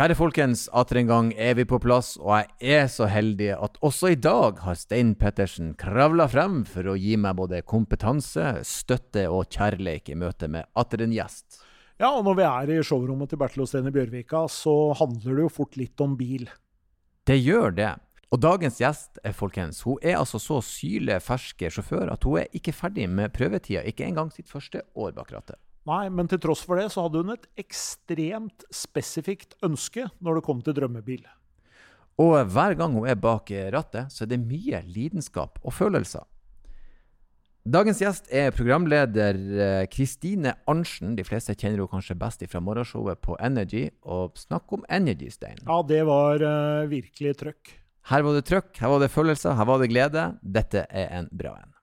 Kjære folkens, atter en gang er vi på plass, og jeg er så heldig at også i dag har Stein Pettersen kravla frem for å gi meg både kompetanse, støtte og kjærleik i møte med atter en gjest. Ja, og når vi er i showrommet til Bertil Osten i Bjørvika, så handler det jo fort litt om bil. Det gjør det. Og dagens gjest er folkens, hun er altså så syle ferske sjåfør at hun er ikke ferdig med prøvetida, ikke engang sitt første år bak rattet. Nei, men til tross for det så hadde hun et ekstremt spesifikt ønske når det kom til drømmebil. Og hver gang hun er bak rattet, så er det mye lidenskap og følelser. Dagens gjest er programleder Kristine Arntzen. De fleste kjenner henne kanskje best fra morgenshowet på Energy. Og snakk om Energy, Stein. Ja, det var uh, virkelig trøkk. Her var det trøkk, her var det følelser, her var det glede. Dette er en bra en.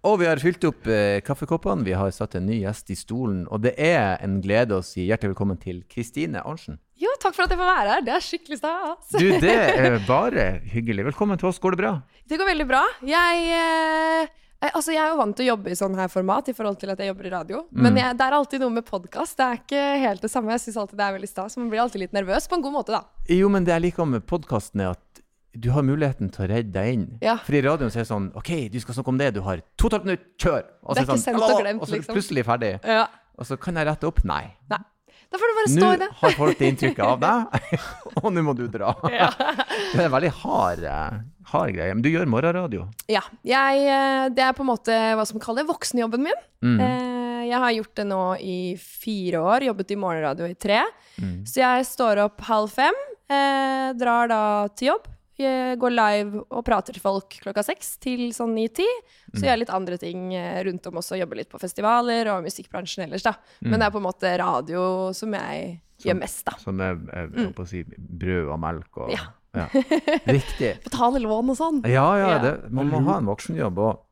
Og vi har fylt opp eh, kaffekoppene. Vi har satt en ny gjest i stolen. Og det er en glede å si hjertelig velkommen til Kristine Arntzen. Jo, takk for at jeg får være her. Det er skikkelig stas. Du, det er bare hyggelig. Velkommen til oss. Går det bra? Det går veldig bra. Jeg, eh, altså jeg er jo vant til å jobbe i sånn her format i forhold til at jeg jobber i radio. Mm. Men jeg, det er alltid noe med podkast. Det er ikke helt det samme. Jeg syns alltid det er veldig stas. Man blir alltid litt nervøs på en god måte, da. Jo, men det jeg liker med podkasten, er at du har muligheten til å redde deg inn. Ja. For i radioen så er det sånn OK, du skal snakke om det. Du har to og et minutt, kjør! Og så Det er sånn, sendt og glemt, Og så er liksom. du plutselig ferdig. Ja. Og så kan jeg rette opp. Nei. Nei. Da får du bare stå i det. Nå har folk det inntrykket av deg, og nå må du dra. Ja. Det er en veldig hard, eh, hard greie. Men du gjør morgenradio. Ja. Jeg, eh, det er på en måte hva som kaller voksenjobben min. Mm. Eh, Jeg har gjort det nå i fire år. Jobbet i morgenradio i tre. Mm. Så jeg står opp halv fem, drar da til jobb. Går live og prater til folk klokka seks til sånn ni-ti. Så gjør jeg litt andre ting eh, rundt om også. Jobber litt på festivaler og musikkbransjen ellers, da. Men det er på en måte radio som jeg gjør mest, da. Som er, holdt å si brød og melk og Ja. ja. Riktig. Betale lån og sånn. Ja, ja, det, man må ha en voksenjobb òg.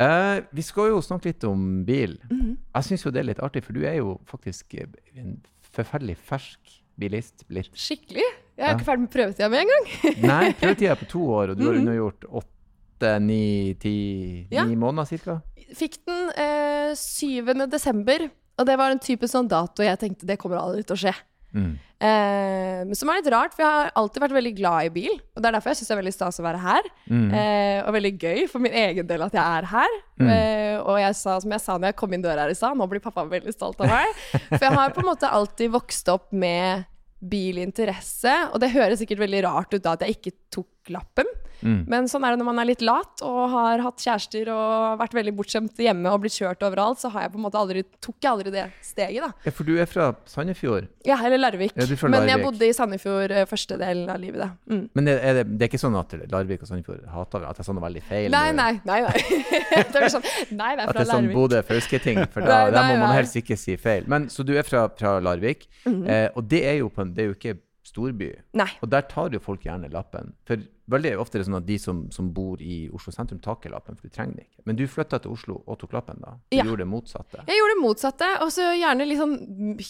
Eh, vi skal jo snakke litt om bil. -hmm. Jeg syns jo det er litt artig, for du er jo faktisk en forferdelig fersk bilist blitt. Skikkelig. Jeg er Ja. ikke ferdig med prøvetida mi engang. Nei, prøvetida er på to år, og du har Mhm. undergjort åtte, ni, ti Ja. ni måneder ca. Fikk den eh, 7. desember, og det var en type sånn dato jeg tenkte det kommer aldri til å skje. Mm. Eh, men som er litt rart, for jeg har alltid vært veldig glad i bil. Og det er derfor jeg syns det er veldig stas å være her. Mm. Eh, og veldig gøy for min egen del at jeg er her. Mm. Eh, og jeg sa, som jeg sa når jeg kom inn døra her i stad, nå blir pappa veldig stolt av meg. For jeg har på en måte alltid vokst opp med bilinteresse. Og det høres sikkert veldig rart ut da at jeg ikke tok lappen. Mm. Men sånn er det når man er litt lat og har hatt kjærester og vært veldig bortskjemt hjemme og blitt kjørt overalt, så har jeg på en måte aldri, tok jeg aldri det steget, da. Ja, for du er fra Sandefjord. Ja, eller Larvik. Ja, Men jeg bodde i Sandefjord eh, første delen av livet, da. Mm. Men er, er det, det er ikke sånn at Larvik og Sandefjord hater at det er sånn veldig feil? Nei, nei, nei. nei. det er sånn, nei, det er fra At det er sånn Larvik. Bodø-Fauske-ting, for da, Nei, der må man helst ikke si feil. Men, så du er fra, fra Larvik, Mhm. eh, og det er, jo på det er jo ikke storby. Nei. Og der tar jo folk gjerne lappen. For veldig ofte er det sånn at de som, som bor i Oslo sentrum, tar ikke lappen, for du trenger den ikke. Men du flytta til Oslo og tok lappen, da. Du Ja. gjorde det motsatte. Jeg gjorde det motsatte, og så gjerne litt sånn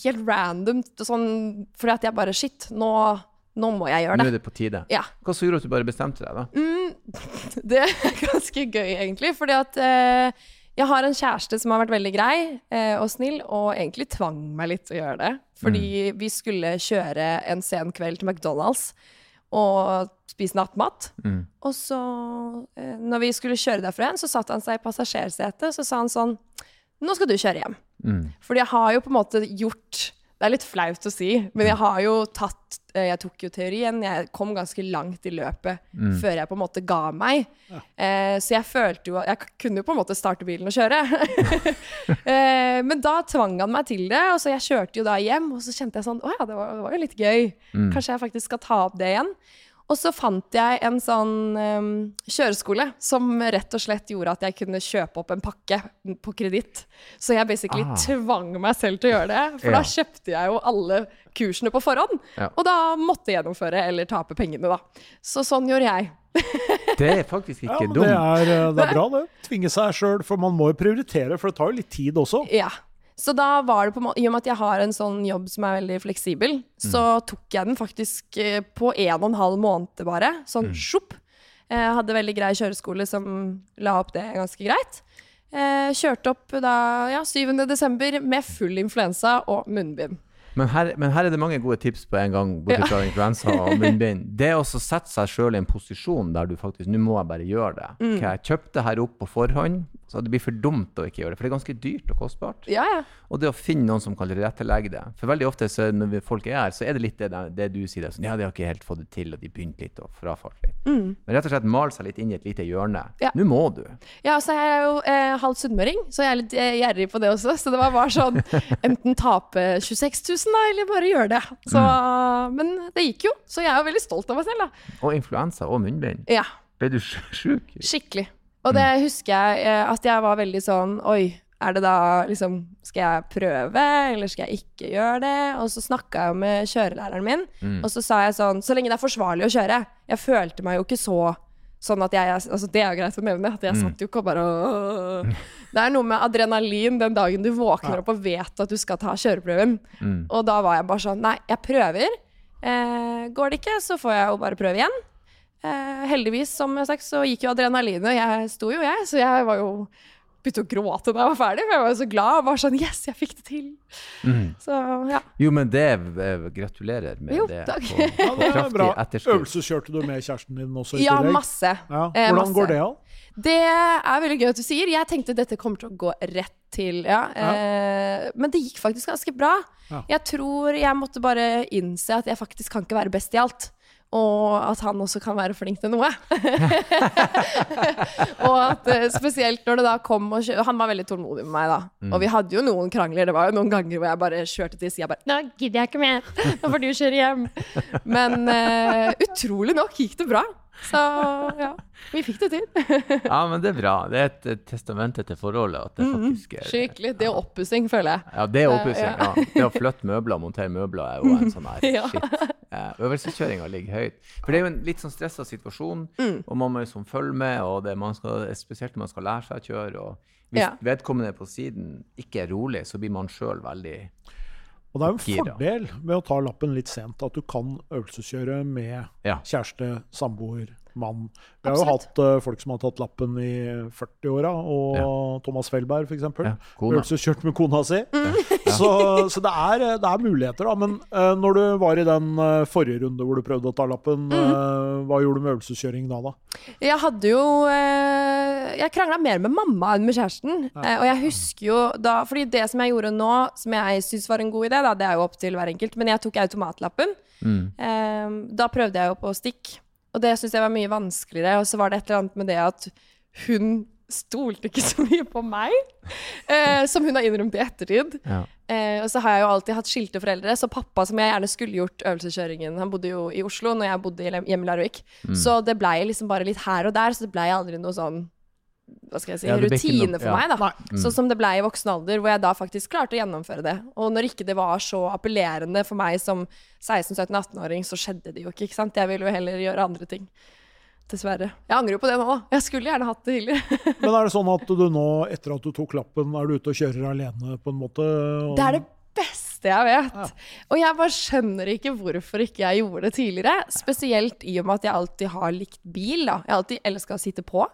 helt random, sånn fordi at jeg bare Shit, nå, nå må jeg gjøre det. Nå er det på tide. Ja. Hva så gjorde at du bare bestemte deg, da? Mm, det er ganske gøy, egentlig, fordi at eh, jeg har en kjæreste som har vært veldig grei eh, og snill, og egentlig tvang meg litt til å gjøre det. Fordi vi skulle kjøre en sen kveld til McDonald's og spise nattmat. Mm. Og så, eh, når vi skulle kjøre derfra igjen, så satte han seg i passasjersetet, så sa han sånn Nå skal du kjøre hjem. Mm. Fordi jeg har jo på en måte gjort Det er litt flaut å si, men jeg har jo tatt eh, Jeg tok jo teorien. Jeg kom ganske langt i løpet Mm. før jeg på en måte ga meg. Eh, så jeg følte jo at Jeg kunne jo på en måte starte bilen og kjøre. eh, men da tvang han meg til det, og så jeg kjørte jo da hjem, og så kjente jeg sånn Å ja, det var, det var jo litt gøy. Mm. Kanskje jeg faktisk skal ta opp det igjen. Og så fant jeg en sånn um, kjøreskole som rett og slett gjorde at jeg kunne kjøpe opp en pakke på kreditt. Så jeg basically Ah. tvang meg selv til å gjøre det. For Ja. da kjøpte jeg jo alle kursene på forhånd. Ja. Og da måtte jeg gjennomføre eller tape pengene, da. Så sånn gjorde jeg. Det er faktisk ikke ja, dumt. det er, eh, det er bra, det. Tvinge seg sjøl, for man må jo prioritere, for det tar jo litt tid også. Ja. Så da var det på en måte, I og med at jeg har en sånn jobb som er veldig fleksibel, så tok jeg den faktisk eh, på en og en halv måned bare. Sånn sjopp. Jeg hadde veldig grei kjøreskole som la opp det ganske greit. Jeg kjørte opp da ja, 7. desember med full influensa og munnbind. Men her, men her er det mange gode tips på en gang, bortsett fra influensa og munnbind. Det å sette seg sjøl i en posisjon der du faktisk Nå må jeg bare gjøre det. Mm. Okay, jeg kjøpte her opp på forhånd, så det blir for dumt å ikke gjøre det. For det er ganske dyrt og kostbart. Ja, ja. Og det å finne noen som kan tilrettelegge det. For veldig ofte så når folk er her, så er det litt det, der- det du sier. er Sånn, ja, de har ikke helt fått det til, og de begynte litt og frafalt litt. Men rett og slett male seg litt inn i et lite hjørne. Mm. Ja. Nå må du. Ja, så jeg er jo eh, halvt sunnmøring, så jeg er litt eh, gjerrig på det også. Så det var bare sånn enten tape 26 000, da, eller bare gjøre det. Så, Men det gikk jo, så jeg er jo veldig stolt av meg selv, da. Og influensa og munnbind. Ja, Ble du sj- sjuk? skikkelig. Og det husker jeg eh, at jeg var veldig sånn Oi, er det da liksom Skal jeg prøve, eller skal jeg ikke gjøre det? Og så snakka jeg med kjørelæreren min, og så sa jeg sånn Så lenge det er forsvarlig å kjøre. Jeg følte meg jo ikke så Sånn at jeg, altså Det er jo greit å nevne, at jeg satt jo ikke og bare «Åh». Det er noe med adrenalin den dagen du våkner opp og vet at du skal ta kjøreprøven. Og da var jeg bare sånn Nei, jeg prøver. Eh, går det ikke, så får jeg jo bare prøve igjen. Eh, heldigvis, som jeg sagt, så gikk jo adrenalinet. Jeg sto jo, jeg, så jeg var jo begynte å gråte da jeg var ferdig, for jeg var jo så glad. og var sånn Yes, jeg fikk det til! Så ja. Jo, men det eh, Gratulerer med Jo, det. takk. på- på Ja, det er kraftig bra. etterskudd. Øvelseskjørte du med kjæresten din også i Ja, tillegg? masse. Ja. Eh, Hvordan masse. går det an? Det er veldig gøy at du sier. Jeg tenkte dette kommer til å gå rett til, ja. Eh, men det gikk faktisk ganske bra. Ja. Jeg tror jeg måtte bare innse at jeg faktisk kan ikke være best i alt. Og at han også kan være flink til noe. og at eh, spesielt når det da kom og kjø Han var veldig tålmodig med meg, da. Og vi hadde jo noen krangler. Det var jo noen ganger hvor jeg bare kjørte til sida bare Nå gidder jeg ikke mer. Nå får du kjøre hjem. Men uh, utrolig nok gikk det bra. Så ja, vi fikk det til. Ja, men det er bra. Det er et, testament til forholdet. Det faktisk er Skikkelig. Det er oppussing, føler jeg. Ja, det er oppussing. Ja. Ja. Det å flytte møbler og montere møbler er jo en sånn her Ja. shit. Eh, Øvelseskjøringa ligger høyt. For det er jo en litt sånn stressa situasjon, Mm. og man må liksom følge med, og det, man skal, spesielt når man skal lære seg å kjøre. og hvis vedkommende på siden ikke er rolig, så blir man sjøl veldig Og det er jo en Gira. fordel med å ta lappen litt sent, at du kan øvelseskjøre med Ja. kjæreste, samboer, mann. Vi har jo hatt uh, folk som har tatt lappen i 40-åra, og Thomas Felberg f.eks. Ja. Øvelseskjørt med kona si. Mm. Så, så det, er, det er muligheter, da. Men uh, når du var i den uh, forrige runde hvor du prøvde å ta lappen, Mm. uh, hva gjorde du med øvelseskjøring da, da? Jeg hadde jo eh, Jeg krangla mer med mamma enn med kjæresten. Eh, og jeg husker jo da Fordi det som jeg gjorde nå, som jeg syns var en god idé, da, det er jo opp til hver enkelt, men jeg tok automatlappen. Eh, da prøvde jeg jo på stikk, og det syns jeg var mye vanskeligere. Og så var det et eller annet med det at hun stolte ikke så mye på meg, eh, som hun har innrømt i ettertid. Ja. Eh, og så har jeg jo alltid hatt skilte foreldre, så pappa, som jeg gjerne skulle gjort øvelseskjøringen Han bodde jo i Oslo når jeg bodde hjemme i Larvik. Så det blei liksom bare litt her og der, så det blei aldri noe sånn hva skal jeg si, Ja, ble rutine for ja. meg, da. Sånn som det blei i voksen alder, hvor jeg da faktisk klarte å gjennomføre det. Og når ikke det var så appellerende for meg som 16-17-18-åring, så skjedde det jo ikke, ikke sant. Jeg ville jo heller gjøre andre ting. Dessverre. Jeg angrer jo på det nå, da. Jeg skulle gjerne hatt det tidligere. Men er det sånn at du nå, etter at du tok lappen, er du ute og kjører alene på en måte? Og... Det er det beste jeg vet. Og jeg bare skjønner ikke hvorfor ikke jeg gjorde det tidligere. Spesielt i og med at jeg alltid har likt bil. da. Jeg har alltid elska å sitte på.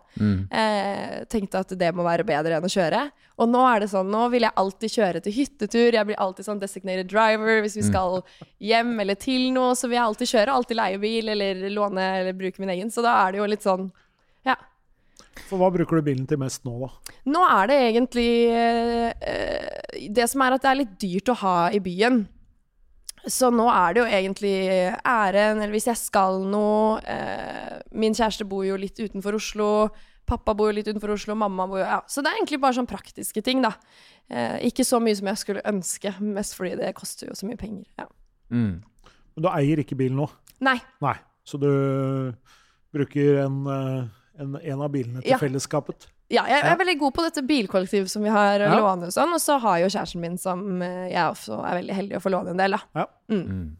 Eh, tenkte at det må være bedre enn å kjøre. Og nå er det sånn, nå vil jeg alltid kjøre til hyttetur. Jeg blir alltid sånn designated driver. Hvis vi skal hjem eller til noe, så vil jeg alltid kjøre. Alltid leie bil eller låne eller bruke min egen. Så da er det jo litt sånn, ja. For hva bruker du bilen til mest nå, da? Nå er det egentlig eh, Det som er at det er litt dyrt å ha i byen. Så nå er det jo egentlig æren, eller hvis jeg skal noe eh, Min kjæreste bor jo litt utenfor Oslo. Pappa bor jo litt utenfor Oslo, mamma bor jo ja. Så det er egentlig bare sånn praktiske ting, da. Eh, ikke så mye som jeg skulle ønske, mest fordi det koster jo så mye penger. Ja. Mm. Men du eier ikke bil nå? Nei. Nei. Så du bruker en, eh, en, en av bilene til Ja. fellesskapet? Ja, jeg er veldig god på dette bilkollektivet som vi har Ja. låne og sånn. Og så har jo kjæresten min som eh, jeg også er veldig heldig å få låne en del, da. Ja. Mm.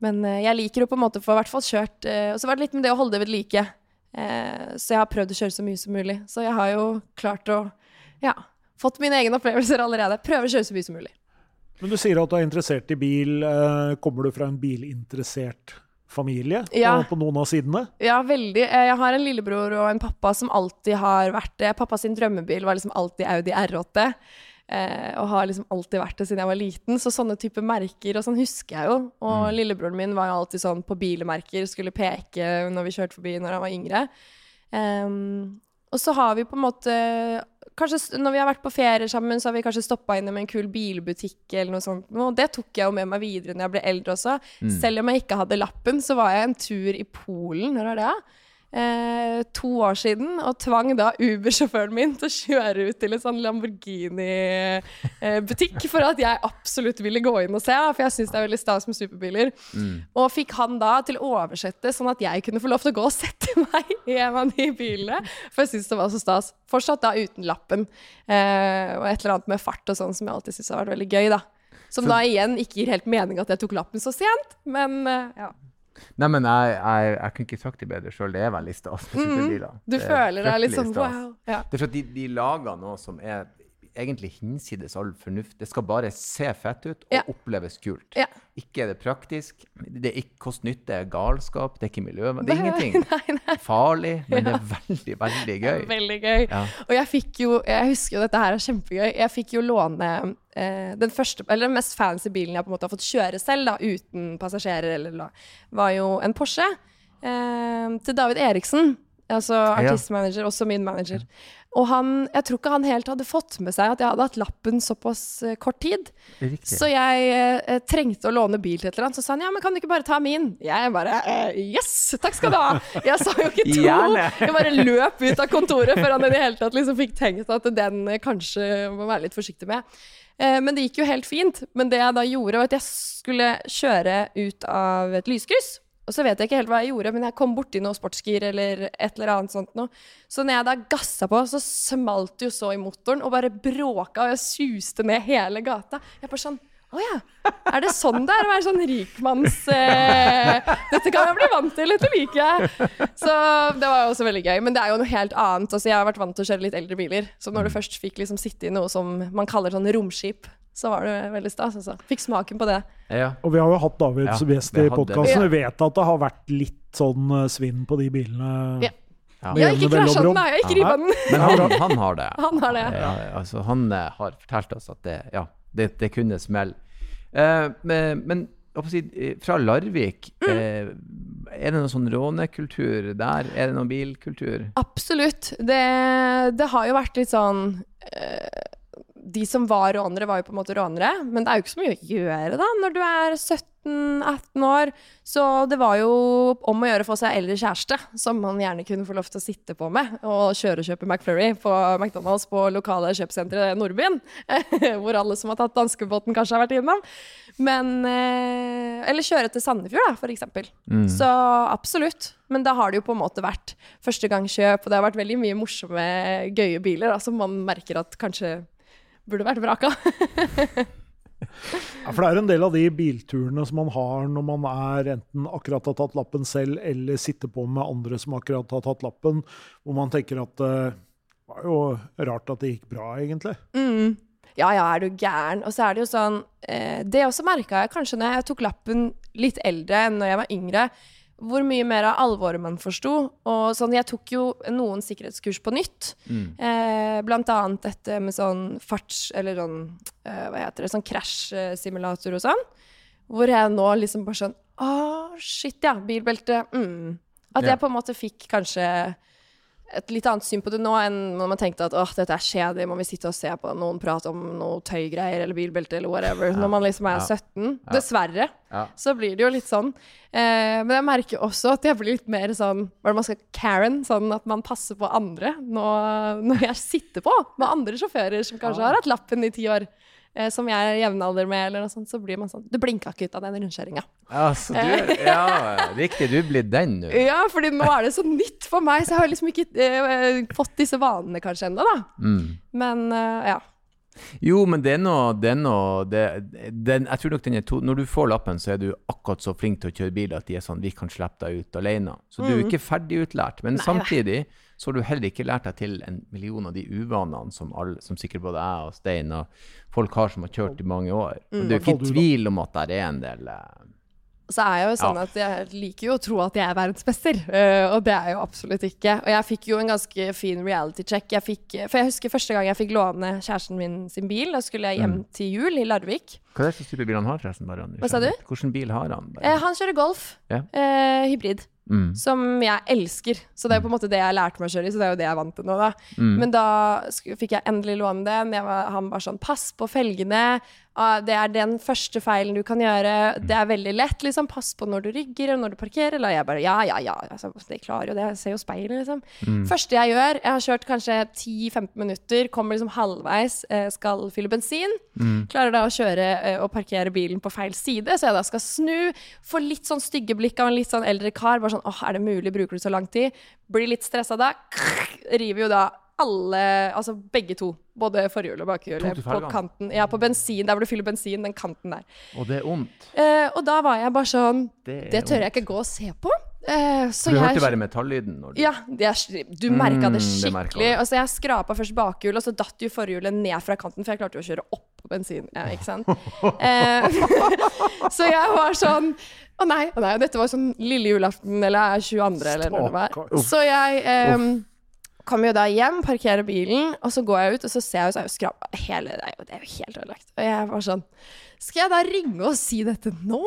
Men eh, jeg liker jo på en måte å få i hvert fall kjørt eh, Og så var det litt med det å holde det ved like. Eh, så jeg har prøvd å kjøre så mye som mulig. Så jeg har jo klart å ja, fått mine egne opplevelser allerede. Prøve å kjøre så mye som mulig. Men du sier at du er interessert i bil. Kommer du fra en bilinteressert familie Ja. på, noen av sidene? Ja, veldig. Eh, Jeg har en lillebror og en pappa som alltid har vært det. Pappas drømmebil var liksom alltid Audi R8. Eh, og har liksom alltid vært det siden jeg var liten. Så sånne type merker og sånn husker jeg jo. Og lillebroren min var jo alltid sånn på bilmerker, skulle peke når vi kjørte forbi når han var yngre. Um, og så har vi på en måte Kanskje når vi har vært på ferie sammen, så har vi kanskje stoppa innom en kul bilbutikk eller noe sånt. Og det tok jeg jo med meg videre når jeg ble eldre også. Selv om jeg ikke hadde lappen, så var jeg en tur i Polen. Når er det? Eh, to år siden, og tvang da Uber-sjåføren min til å kjøre ut til en sånn Lamborghini-butikk for at jeg absolutt ville gå inn og se, for jeg syns det er veldig stas med superbiler. Og fikk han da til å oversette, sånn at jeg kunne få lov til å gå og sette meg i en av de bilene. For jeg syns det var så stas. Fortsatt da uten lappen. Eh, og et eller annet med fart og sånn som jeg alltid syns har vært veldig gøy, da. Som da igjen ikke gir helt mening at jeg tok lappen så sent, men eh, ja. Nei, men jeg, jeg, jeg kunne ikke sagt det bedre sjøl. Det er veldig stas med superbiler. Du er føler deg litt sånn wow. Ja. Det er for at de, de lager noe som er egentlig hinsides all fornuft. Det skal bare se fett ut og Ja. oppleves kult. Ja. Ikke er det praktisk. Det er ikke kost-nytte, galskap, det er ikke miljøvennlig. Det er ingenting. Nei, nei. Farlig, men det er veldig, veldig gøy. Veldig gøy. Ja. Og jeg fikk jo Jeg husker jo dette her er kjempegøy. Jeg fikk jo låne eh, den første, eller den mest fancy bilen jeg på en måte har fått kjøre selv, da, uten passasjerer, eller la, var jo en Porsche eh, til David Eriksen. Altså artistmanager, også min manager. Og han Jeg tror ikke han helt hadde fått med seg at jeg hadde hatt lappen såpass eh, kort tid. Riktig. Så jeg eh, trengte å låne bil til et eller annet. Så sa han ja, men kan du ikke bare ta min? Jeg bare eh, yes, takk skal du ha. Jeg sa jo ikke to. Gjerne. Jeg bare løp ut av kontoret før han i det hele tatt liksom fikk tenkt at den eh, kanskje må være litt forsiktig med. Eh, men det gikk jo helt fint. Men det jeg da gjorde, var at jeg skulle kjøre ut av et lyskryss. Og så vet jeg ikke helt hva jeg gjorde, men jeg kom borti noe sportsgir eller et eller annet sånt noe. Så når jeg da gassa på, så smalt det jo så i motoren og bare bråka, og jeg suste ned hele gata. Jeg bare sånn å ja. Er det sånn det er å være sånn rikmanns eh, Dette kan jeg bli vant til, dette liker jeg. Så det var jo også veldig gøy. Men det er jo noe helt annet. Altså, jeg har vært vant til å kjøre litt eldre biler. Så når du først fikk liksom sitte i noe som man kaller sånn romskip, så var det veldig stas. Altså. Fikk smaken på det. Ja. Og vi har jo hatt David Ja, som gjest vi i podkasten. Vi vet at det har vært litt sånn eh, svinn på de bilene. Ja. Ja. Jeg har ikke krasja den, nei. Jeg har ikke ribba den. Men han, han har det. Han har det. Ja, altså, han eh, har fortalt oss at det, ja, det, det kunne smelle. Uh, men men fra Larvik, Mm. eh, er det noen sånn rånekultur der? Er det noen bilkultur? Absolutt. Det, det har jo vært litt sånn eh, De som var rånere, var jo på en måte rånere, men det er jo ikke så mye å gjøre da når du er 17-18 år. Så det var jo om å gjøre å få seg eldre kjæreste, som man gjerne kunne få lov til å sitte på med, og kjøre og kjøpe McFlurry på McDonald's på lokale kjøpesenteret Nordbyen, hvor alle som har tatt danskebåten kanskje har vært innom. Men eh, Eller kjøre til Sandefjord, da, for eksempel. Så absolutt. Men da har det jo på en måte vært førstegangskjøp, og det har vært veldig mye morsomme, gøye biler da, som man merker at kanskje burde vært vraka. Ja, for det er en del av de bilturene som man har når man er enten akkurat har tatt lappen selv, eller sitter på med andre som akkurat har tatt lappen, hvor man tenker at eh, det var jo rart at det gikk bra, egentlig. Mm. Ja, ja, er du gæren? Og så er det jo sånn eh, Det også merka jeg kanskje når jeg tok lappen litt eldre enn når jeg var yngre. Hvor mye mer av alvoret man forsto. Og sånn, jeg tok jo noen sikkerhetskurs på nytt. Eh, blant annet dette med sånn farts... Eller sånn eh, Hva heter det? Sånn krasjsimulator og sånn. Hvor jeg nå liksom bare sånn Å, shit, ja. Bilbelte. Mm. At Ja. jeg på en måte fikk kanskje et litt annet syn på det nå enn når man tenkte at åh, dette er kjedelig, må vi sitte og se på noen prate om noe tøygreier eller bilbelte eller whatever, når man liksom er Ja. 17. Dessverre. Ja. Så blir det jo litt sånn. Eh, men jeg merker også at jeg blir litt mer sånn Hva man skal Karen? Sånn at man passer på andre nå, når jeg sitter på med andre sjåfører som kanskje har hatt lappen i ti år. Eh, som jeg er jevnalder med, eller noe sånt, så blir man sånn Du blinka ikke ut av den rundkjøringa. Ja, så du, ja, riktig. Du blir den nå. Ja, fordi nå er det så nytt for meg, så jeg har liksom ikke eh, fått disse vanene kanskje ennå, da. Mm. Men eh, ja. Jo, men det er noe, det er noe det, den, Jeg tror nok den er to Når du får lappen, så er du akkurat så flink til å kjøre bil at de er sånn Vi kan slippe deg ut alene. Så du er ikke ferdig utlært. Men Mm. Nei, samtidig så har du heller ikke lært deg til en million av de uvanene som, alle, som sikkert både jeg og Stein og folk har som har kjørt i mange år. Mm. Og det er jo ikke tvil om at det er en del eh, Så er jeg jo sånn Ja. at jeg liker jo å tro at jeg er verdensmester, uh, og det er jeg jo absolutt ikke. Og jeg fikk jo en ganske fin reality check. Jeg fikk, for jeg husker første gang jeg fikk låne kjæresten min sin bil. Da skulle jeg hjem til jul i Larvik. Hva er det slags type bil han har, forresten? Bare Hva sa du? Hvilken bil har han? Eh, han kjører Golf. Yeah. Uh, hybrid. Mm. Som jeg elsker. Så det er jo på en måte det jeg lærte meg å kjøre i, så det er jo det jeg er vant til nå, da. Mm. Men da fikk jeg endelig låne den. Var, han var sånn Pass på felgene. Ah, det er den første feilen du kan gjøre. Det er veldig lett. liksom Pass på når du rygger og når du parkerer. Eller jeg bare Ja, ja, ja. Altså, det klarer jo det. Jeg ser jo speilet, liksom. Mm. Første jeg gjør Jeg har kjørt kanskje 10-15 minutter, kommer liksom halvveis, eh, skal fylle bensin. Mm. Klarer da å kjøre eh, og parkere bilen på feil side, så jeg da skal snu. Får litt sånn stygge blikk av en litt sånn eldre kar. Bare sånn åh, er det mulig? Bruker du så lang tid? Blir litt stressa da. River jo da alle, altså begge to, både forhjul og bakhjul, på kanten. Ja, på bensin, der hvor du fyller bensin, den kanten der. Og det er ondt. Eh, og da var jeg bare sånn Det, Det tør jeg ikke gå og se på. Eh, så Du jeg hørte bare metallyden når du ja, det er, du merka det Mm, det skikkelig. jeg. Altså, jeg skrapa først bakhjulet, og så datt jo forhjulet ned fra kanten, for jeg klarte jo å kjøre opp på bensin. Ja, ikke sant? eh, så jeg var sånn Å nei, å nei, dette var sånn lille julaften, eller 22., eller når det var. Så jeg eh, kom jo da hjem, parkerer bilen, og så går jeg ut, og så ser jeg jo så er jo skrapa hele det det er jo helt ødelagt. Og jeg var sånn Skal jeg da ringe og si dette nå?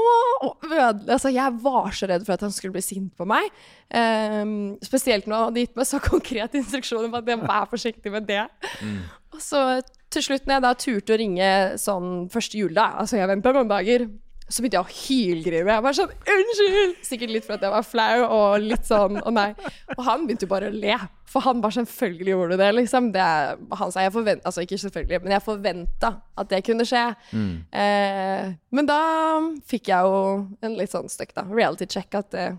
Og Altså, jeg var så redd for at han skulle bli sint på meg. Um, spesielt når han hadde gitt meg så konkrete instruksjoner på at jeg var forsiktig med det. Og så til slutt, når jeg da turte å ringe sånn første juledag, altså jeg venta noen dager, så begynte jeg å hylgrine. Jeg var sånn 'Unnskyld!' Sikkert litt for at jeg var flau og litt sånn og nei'. Og han begynte jo bare å le. For han bare selvfølgelig gjorde det, liksom. Det han sa jeg forventa Altså ikke selvfølgelig, men jeg forventa at det kunne skje. Eh, men da fikk jeg jo en litt sånn støkk, da. Reality check at det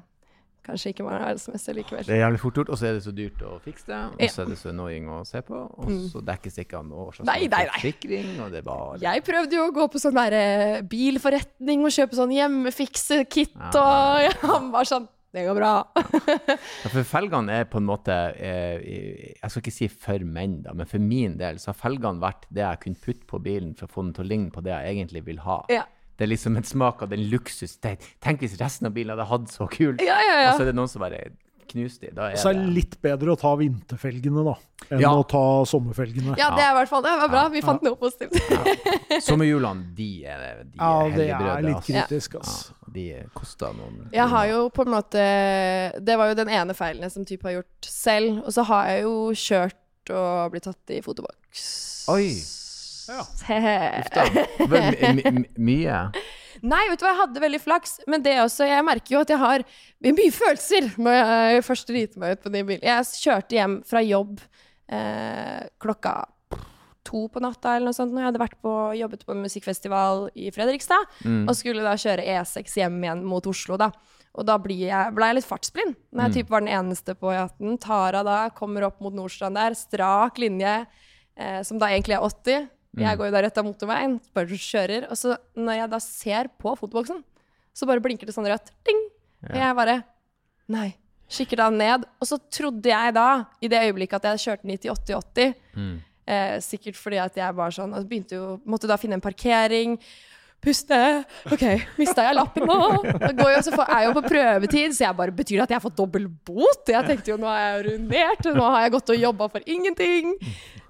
kanskje ikke var verdensmester likevel. Det er jævlig fort gjort, og så er det så dyrt å fikse det. Og så er det så annoying å se på, og så dekkes det ikke av noe slags Nei, nei, nei. forsikring, og det er bare Jeg prøvde jo å gå på sånn derre bilforretning og kjøpe sånn hjemmefikse-kit, og han var sånn Det går bra. Ja, for felgene er på en måte eh, Jeg skal ikke si for menn, da, men for min del så har felgene vært det jeg kunne putte på bilen for å få den til å ligne på det jeg egentlig vil ha. Ja. Det er liksom en smak av den luksus. Det- Tenk hvis resten av bilen hadde hatt så kult, Ja, ja, ja. og så er det noen som bare knuste dem. Så er det det litt bedre å ta vinterfelgene, da, enn Ja. å ta sommerfelgene. Ja, det er i hvert fall det. var bra. Vi fant noe positivt. Sommerhjulene, de er, de Ja, er det er litt altså. kritisk, ass. Ja, de kosta noen Jeg har jo på en måte Det var jo den ene feilen jeg som type har gjort selv. Og så har jeg jo kjørt og blitt tatt i fotoboks. Oi. Ja. Mye? Nei, vet du hva, jeg hadde veldig flaks, men det også, jeg merker jo at jeg har mye følelser når jeg først driter meg ut på de bilene. Jeg kjørte hjem fra jobb eh, klokka to på natta eller noe sånt, når jeg hadde vært på, jobbet på musikkfestival i Fredrikstad, og skulle da kjøre E6 hjem igjen mot Oslo, da. Og da ble jeg, ble jeg litt fartsblind, når jeg typ var den eneste på E18. Tara da kommer opp mot Nordstrand der, strak linje, eh, som da egentlig er 80. Jeg går jo da rett av motorveien, bare kjører. Og så når jeg da ser på fotoboksen, så bare blinker det sånn rødt. Ding! Og jeg bare Nei. Kikker da ned. Og så trodde jeg da, i det øyeblikket at jeg kjørte 90-80-80 eh, Sikkert fordi at jeg bare sånn og begynte jo, Måtte da finne en parkering. Puste. OK, mista jeg lappen nå? Går jo, så er jeg jo på prøvetid, så jeg bare Betyr det at jeg har fått dobbel bot? Jeg tenkte jo nå er jeg ruinert, nå har jeg gått og jobba for ingenting.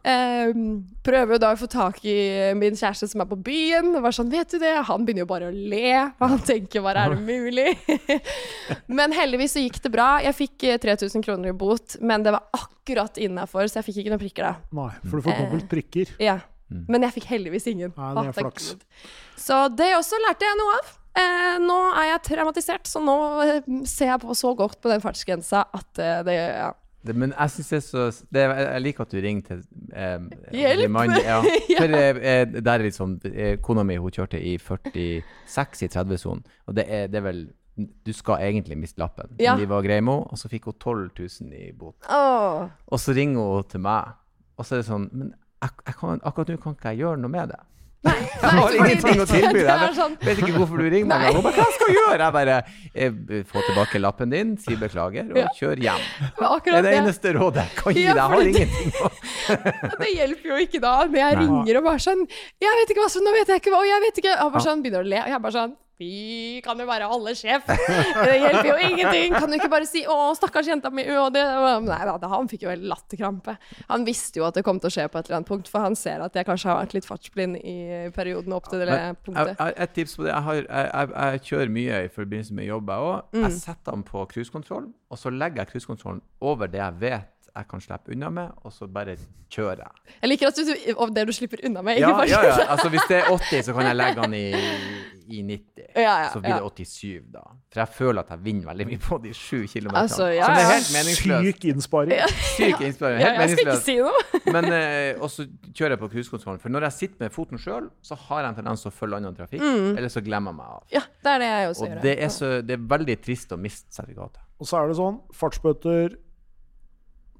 Ehm, prøver jo da å få tak i min kjæreste som er på byen. Og var sånn, vet du det? Han begynner jo bare å le. Han tenker bare, er det mulig? men heldigvis så gikk det bra. Jeg fikk eh, 3000 kroner i bot, men det var akkurat innafor, så jeg fikk ikke noen prikker da. Nei, for du får dobbelt prikker. Ja. Men jeg fikk heldigvis ingen. Nei, det er flaks. Så det også lærte jeg noe av. Eh, nå er jeg traumatisert, så nå eh, ser jeg på så godt på den fartsgrensa at eh, det ja. Det, men jeg syns det er så det, Jeg liker at du ringer til eh, Hjelp! mann. Ja. For eh, eh, der er litt sånn eh, Kona mi hun kjørte i 46 i 30-sonen, og det er, det er vel Du skal egentlig miste lappen. Ja. Men de var greie med henne, og så fikk hun 12 000 i bot. Oh. Og så ringer hun til meg, og så er det sånn Men jeg, jeg kan, akkurat nå kan ikke jeg gjøre noe med det. Nei, Jeg har ingenting å tilby deg. Jeg sånn, vet ikke hvorfor du ringer meg. Bare, Hva skal jeg gjøre? Jeg bare eh, Få tilbake lappen din, si beklager, og Ja. kjør hjem. det er det eneste rådet jeg kan gi deg. Jeg har ingenting å Det hjelper jo ikke da, når jeg ringer og bare sånn Jeg vet ikke hva som Nå vet jeg ikke hva Og jeg vet ikke Og bare sånn begynner å le. Og jeg bare sånn Fy, kan du bare holde sjef! Det hjelper jo ingenting. Kan du ikke bare si 'Å, stakkars jenta mi', og det Nei da, han fikk jo helt latterkrampe. Han visste jo at det kom til å skje på et eller annet punkt, for han ser at jeg kanskje har vært litt fartsblind i perioden opp til det Men, punktet. jeg, et tips på det. Jeg, har, jeg, jeg, jeg kjører mye i forbindelse med jobb, jeg òg. Mm. Jeg setter den på cruisekontroll, og så legger jeg cruisekontrollen over det jeg vet jeg kan slippe unna med, og så bare kjører jeg. Jeg liker at du Og det du slipper unna med, Ja, ja, ja. Altså, hvis det er 80, så kan jeg legge den i, i 90. Ja, ja, så blir det 87, da. For jeg føler at jeg vinner veldig mye på de sju kilometerne. Altså, ja, Som er helt meningsløst. Syk innsparing. Syk innsparing. Ja, Helt jeg skal ikke si noe. Men og så kjører jeg på cruisekontrollen. For når jeg sitter med foten sjøl, så har jeg en tendens til å følge annen trafikk. Eller så glemmer jeg meg av. Ja, det er det jeg også Og gjør. det er, så, det er veldig trist å miste sertifikatet. Og så er det sånn fartsbøter,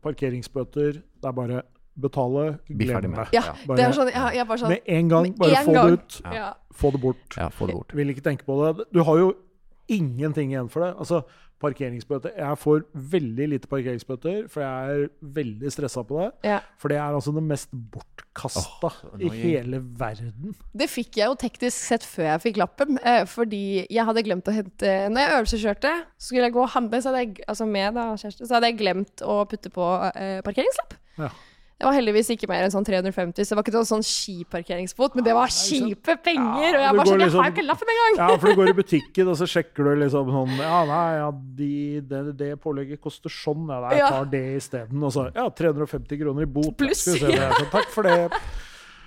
parkeringsbøter Det er bare betale, glemme. med. Ja, Bare- det er sånn, jeg, jeg bare sånn Med en gang, bare en få gang. det ut. ja. Få det bort. Ja, få det bort. Vil ikke tenke på det. Du har jo ingenting igjen for det. Altså, parkeringsbøter Jeg får veldig lite parkeringsbøter, for jeg er veldig stressa på det. Ja. For det er altså det mest bortkasta oh, i hele verden. Det fikk jeg jo teknisk sett før jeg fikk lappen, eh, fordi jeg hadde glemt å hente Når jeg øvelseskjørte, så skulle jeg gå og handle, så hadde jeg, altså med da, kjæreste, så hadde jeg glemt å putte på eh, parkeringslapp. Ja. Det var heldigvis ikke mer enn sånn 350, så det var ikke noen sånn skiparkeringsbot, men det var kjipe penger, Ja, og jeg bare sånn Jeg liksom- har jo ikke lappen engang! Ja, for du går i butikken, og så sjekker du liksom sånn Ja, nei, ja, de, det, det pålegget koster sånn. Ja, nei, jeg tar det isteden. Og så ja, 350 kroner i bot. Pluss. Skal vi se, det sånn, Takk for det.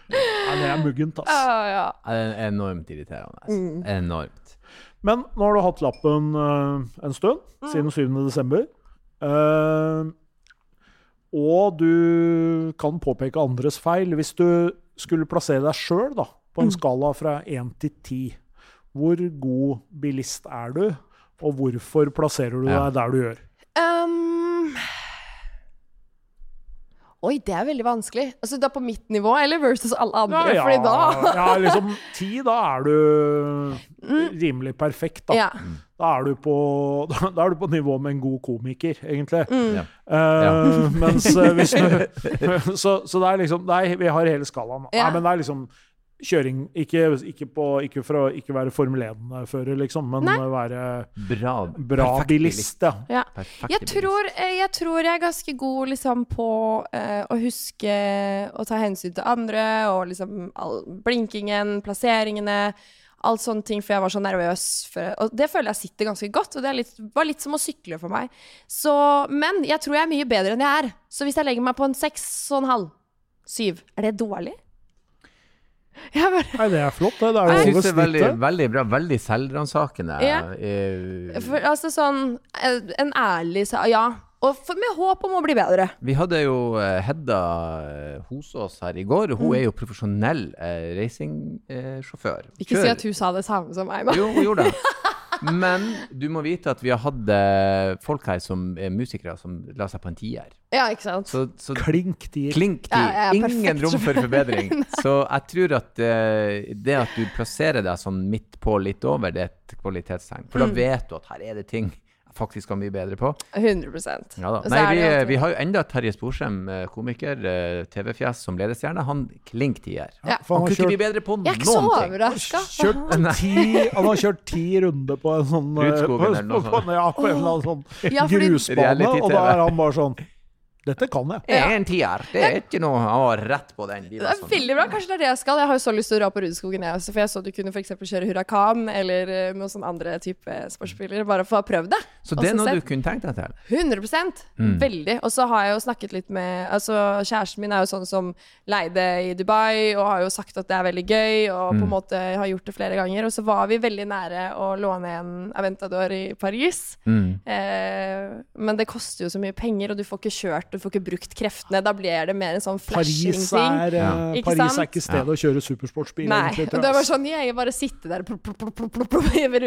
Ja, det er muggent, ass. Ja, ja. Ja, Det er enormt irriterende. Mm. Enormt. Men nå har du hatt lappen uh, en stund, siden 7. desember. Og du kan påpeke andres feil. Hvis du skulle plassere deg sjøl på en skala fra 1 til 10, hvor god bilist er du? Og hvorfor plasserer du Ja. deg der du gjør? Um, oi, det er veldig vanskelig. Altså da på mitt nivå, eller versus alle andre? ja, Fordi da ja, liksom ti, da er du rimelig perfekt, da. Ja. Da er, du på, da er du på nivå med en god komiker, egentlig. Mm. Ja. Eh, mens eh, hvis du Så, så det er liksom det er, Vi har hele skalaen. Ja. Nei, men det er liksom kjøring Ikke, ikke, på, ikke for å ikke være Formel 1-fører, liksom, men Nei. være Bra, bra bilist. Ja. ja. Jeg tror, eh, jeg tror jeg er ganske god liksom, på uh, å huske å ta hensyn til andre, og liksom all, blinkingen, plasseringene, alt sånne ting, for jeg var så nervøs. For, og det føler jeg sitter ganske godt, og det er litt, var litt som å sykle for meg. Så, men jeg tror jeg er mye bedre enn jeg er. Så hvis jeg legger meg på en seks og en halv, syv, er det dårlig? Jeg bare, Nei, det er flott, det. Det er Jeg jo syns over det er veldig, veldig bra. Veldig selvransakende. Ja. Eh, for, altså sånn, eh, en ærlig Ja. Og for, med håp om å bli bedre. Vi hadde jo eh, Hedda Hosås hos oss her i går. Hun Mm. er jo profesjonell eh, racingsjåfør. Ikke si at hun sa det samme som meg, da. Jo, hun gjorde det. Men du må vite at vi har hatt eh, folk her som er musikere, som la seg på en tier. Ja, ikke sant? Så, så Klink tier. klink Ja, ja, Ingen rom for forbedring. Så jeg tror at eh, det at du plasserer deg sånn midt på, litt over, det er et kvalitetstegn. For da Mm. vet du at her er det ting faktisk kan bli bedre på. 100% Ja da. Nei, vi, det jo at- vi har jo enda Terje Sporsem, eh, komiker, eh, TV-fjes som ledestjerne. Han klink tier. Ja. Han han kunne ikke bli bedre på Jeg er ikke så noen ting. overraska. Han har kjørt ti runder på en sånn eh, Rudskogen eller noe på, på, ja, på en eller annen sånn Ja, grusbane, og da er han bare sånn Dette kan jeg. Det er en tier. Det er ikke noe Han var rett på den. De Det er sånn. veldig bra. Kanskje det er det jeg skal. Jeg har jo så lyst til å dra på Rudeskogen, jeg også. For jeg så du kunne f.eks. kjøre Huracan eller eh, noen sånne andre type sportsbiler. Bare for å ha prøvd det. Så det er noe sett- du kunne tenkt deg til? 100 Mm. Veldig. Og så har jeg jo snakket litt med Altså, kjæresten min er jo sånn som leide i Dubai, og har jo sagt at det er veldig gøy, og Mm. på en måte har gjort det flere ganger. Og så var vi veldig nære å låne en Aventador i Paris. Mm. Eh, men det koster jo så mye penger, og du får ikke kjørt du får ikke brukt kreftene. Da blir det mer en sånn flashing-ting. Paris, Ja. eh, Paris er ikke stedet å kjøre supersportsbil. Nei. egentlig, og det var sånn Jeg bare sitte der plop, plop, plop,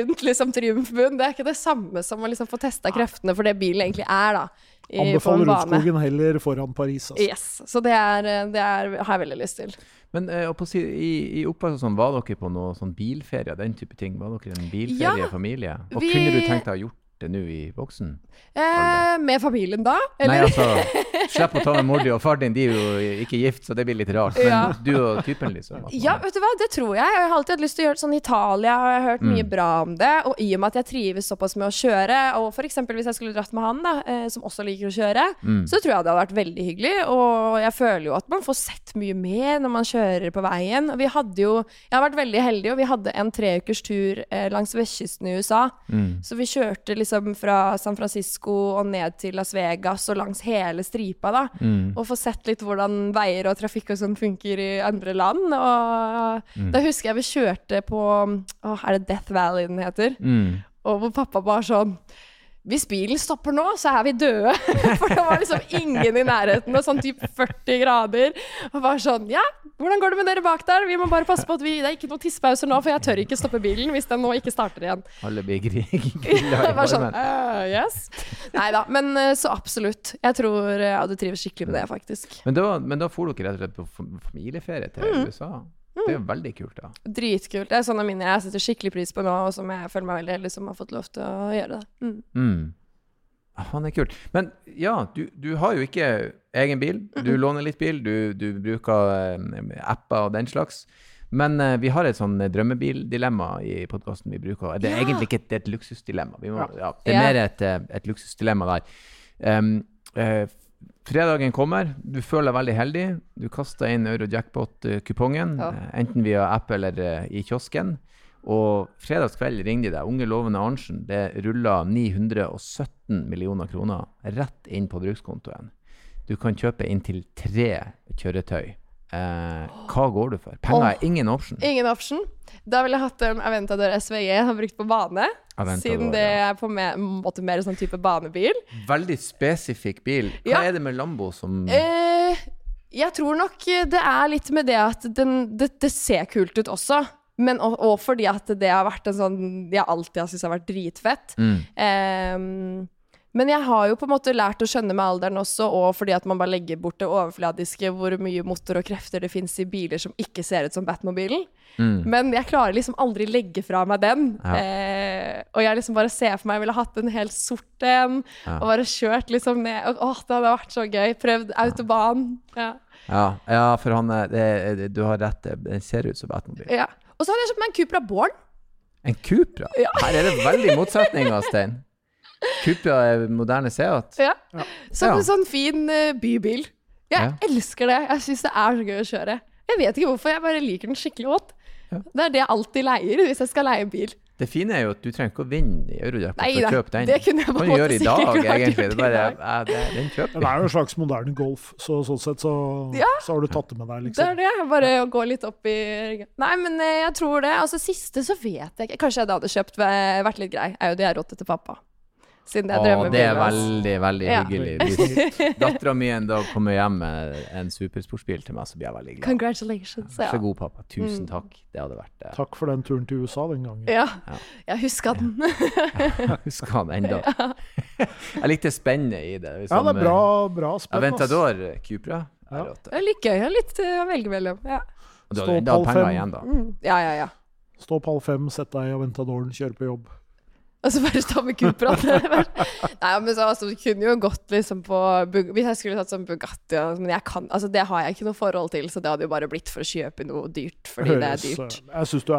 rundt liksom Triumfbuen. Det er ikke det samme som å liksom få testa kreftene for det bilen egentlig er, da. I, Anbefaler. Rudskogen heller foran Paris. Altså. Yes. Så det, er, det er, har jeg veldig lyst til. Men eh, på, i, i oppvekst og sånn, var dere på noe sånn bilferie, den type ting? Var dere en bilferie Ja, familie? Og vi- kunne du tenkt deg å gjort det nå i voksen? Eh, med familien da? Nei, altså, slipp å ta med mor di og far din, de er jo ikke gift, så det blir litt rart. Men Ja. du og typen, liksom? Ja, vet du hva, det tror jeg. Jeg har alltid hatt lyst til å gjøre det sånn i Italia, og jeg har hørt mye bra om det. Og i og med at jeg trives såpass med å kjøre, og eksempel hvis jeg skulle dratt med han, da, eh, som også liker å kjøre, så tror jeg det hadde vært veldig hyggelig. Og jeg føler jo at man får sett mye mer når man kjører på veien. Og vi hadde jo Jeg har vært veldig heldig, og vi hadde en treukers tur eh, langs vestkysten i USA. Så vi kjørte liksom fra San Francisco og ned til Las Vegas og langs hele stripa, da. Og få sett litt hvordan veier og trafikk og sånn funker i andre land. Og da husker jeg vi kjørte på Å, er det Death Valley den heter? Mm. Og hvor pappa bare sånn hvis bilen stopper nå, så er vi døde. For det var liksom ingen i nærheten, og sånn typ 40 grader. Og bare sånn Ja, hvordan går det med dere bak der? Vi må bare passe på at vi Det er ikke noen tissepauser nå, for jeg tør ikke stoppe bilen hvis den nå ikke starter igjen. Alle blir gri- grilla sånn uh, «Øh, Yes. Nei da. Men øh, så absolutt. Jeg tror jeg hadde trives skikkelig med det, faktisk. Men da, men da for dere rett og slett på familieferie til Mm. USA? Det er jo veldig kult, da. Dritkult. Det er sånne minner jeg setter skikkelig pris på nå, og som jeg føler meg veldig heldig som har fått lov til å gjøre det. Mm. Mm. Han er kult. Men ja, du, du har jo ikke egen bil. Du låner litt bil, du, du bruker eh, apper og den slags. Men uh, vi har et sånn drømmebildilemma i podkasten vi bruker. Det er Ja. egentlig ikke et, det et luksusdilemma. Vi må, ja, det er mer et, eh, et luksusdilemma der. Um, eh, fredagen kommer, du føler deg veldig heldig. Du kaster inn Eurojackpot-kupongen, Ja. eh, enten via app eller eh, i kiosken. Og fredagskveld ringer de deg. Unge lovende Arntzen. Det ruller 917 millioner kroner rett inn på brukskontoen. Du kan kjøpe inntil tre kjøretøy. Eh, hva går du for? Penger er ingen option. Ingen option. Da ville jeg hatt en Aventador SVG jeg har brukt på bane. Aventador, siden det ja. er på en måte mer sånn type banebil. Veldig spesifikk bil. Hva Ja. er det med Lambo som Eh, jeg tror nok det er litt med det at den, det, det ser kult ut også. Men og, og fordi at det har vært en sånn Jeg alltid har syntes har vært dritfett. mm. Ehm, men jeg har jo på en måte lært å skjønne med alderen også, og fordi at man bare legger bort det overfladiske, hvor mye motor og krefter det fins i biler som ikke ser ut som Batmobilen. Mm. Men jeg klarer liksom aldri legge fra meg den. Ja. Eh, og jeg liksom bare ser for meg jeg ville hatt en helt sort en, Ja. og bare kjørt liksom ned. Og, åh, det hadde vært så gøy. Prøvd autobahn. Ja. Ja, ja, for han er- det, det, Du har rett, det den ser ut som Batmobil. ja. Og så hadde jeg kjøpt meg en Cupra Born. En Cupra? Ja. Her er det veldig motsetninger, Stein. Cupra er moderne Seat. Ja. Som en sånn fin eh, bybil. Jeg Ja. elsker det. Jeg syns det er så gøy å kjøre. Jeg vet ikke hvorfor, jeg bare liker den skikkelig godt. Ja. Det er det jeg alltid leier hvis jeg skal leie en bil. Det fine er jo at du trenger ikke å vinne i Eurojackpot for å kjøpe den. det kunne jeg på en måte gjøre i dag, egentlig. Det er bare, ja, det, den kjøper vi. er jo en slags moderne Golf, så sånn sett så, Ja. så har du tatt det med deg, Det liksom. er det. Bare å gå litt opp i Nei, men eh, jeg tror det. Altså siste så vet jeg ikke. Kanskje jeg da hadde kjøpt eh, vært litt grei. Er jo det jeg råd til pappa. Siden det er drømmebilen. det er veldig, veldig Ja. hyggelig. Hvis dattera mi en dag kommer hjem med en supersportsbil til meg, så blir jeg veldig glad. Congratulations. Ja. så god, pappa. Tusen Mm. takk. Det hadde vært eh, Takk for den turen til USA den gangen. ja. Ja. Jeg huska den. Jeg husker den ennå. Jeg likte spennet i det. Ja, det er bra, bra spenn. Aventador Cupra. Ja. det. Det er litt gøy. Litt eh, å velge mellom. Ja. Og hadde penger igjen, da. Mm. ja, ja, ja. Stå opp halv fem, sett deg i Aventadoren, kjøre på jobb. Og så bare stå med Cupra. Nei, men så altså, kunne jo gått liksom på Hvis jeg skulle tatt sånn Bugatti Men jeg kan, altså, det har jeg ikke noe forhold til, så det hadde jo bare blitt for å kjøpe noe dyrt fordi det er dyrt. eh, Jeg syns du,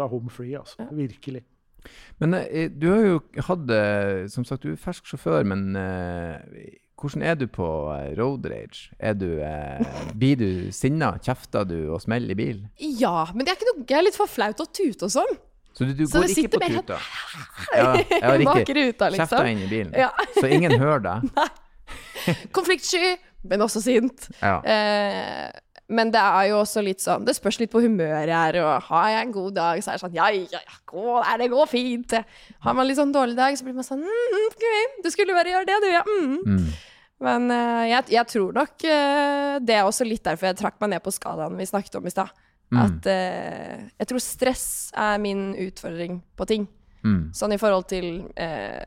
du er home free, altså. Virkelig. Men eh, du har jo hatt eh, Som sagt, du er fersk sjåfør, men hvordan er du på road rage? Er du eh, Blir du sinna? Kjefter du og smeller i bil? Ja, men det er ikke noe jeg er litt for flaut å tute og sånn. Så du, du Så går ikke på tuta? Ja, ja, riktig. ruta, liksom. inn i bilen. Ja. Så ingen hører deg? Konfliktsky, men også sint. Ja. Eh, men det er jo også litt sånn Det spørs litt på humøret jeg er, og har jeg en god dag, så er det sånn Ja, ja, ja, gå der, det går fint. Har man litt sånn dårlig dag, så blir man sånn mm, okay, du skulle bare gjøre det, du, ja. Mm. Mm. Men eh, jeg, jeg tror nok eh, det er også litt derfor jeg trakk meg ned på skalaen vi snakket om i stad. Mm. At eh, jeg tror stress er min utfordring på ting. Mm. Sånn i forhold til eh,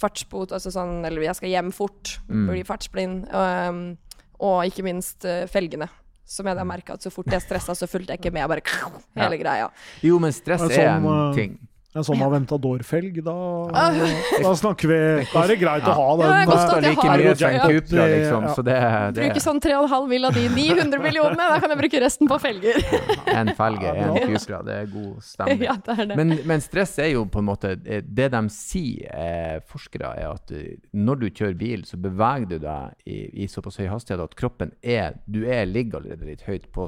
fartsbot, altså sånn Eller jeg skal hjem fort, Mm. bli fartsblind. Um, og ikke minst eh, felgene. Som jeg da merka at så fort jeg stressa, så fulgte jeg ikke med. Bare hele greia. Jo, men stress er er en sånn, eh, ting. En sånn Aventador-felg, da, da snakker vi Da er det greit å ha Ja, den. det er eh, at jeg like har mye som en jackpot, liksom. ja. Så det, det Bruke sånn 3,5 mill. av de 900 millionene, da kan jeg bruke resten på felger. en felge, Ja, en. Cupra. Det er god stemning. ja, det er det. Men, men stress er jo på en måte Det de sier, eh, forskere, er at eh, når du kjører bil, så beveger du deg i, i såpass høy hastighet at kroppen er Du er ligger allerede litt høyt på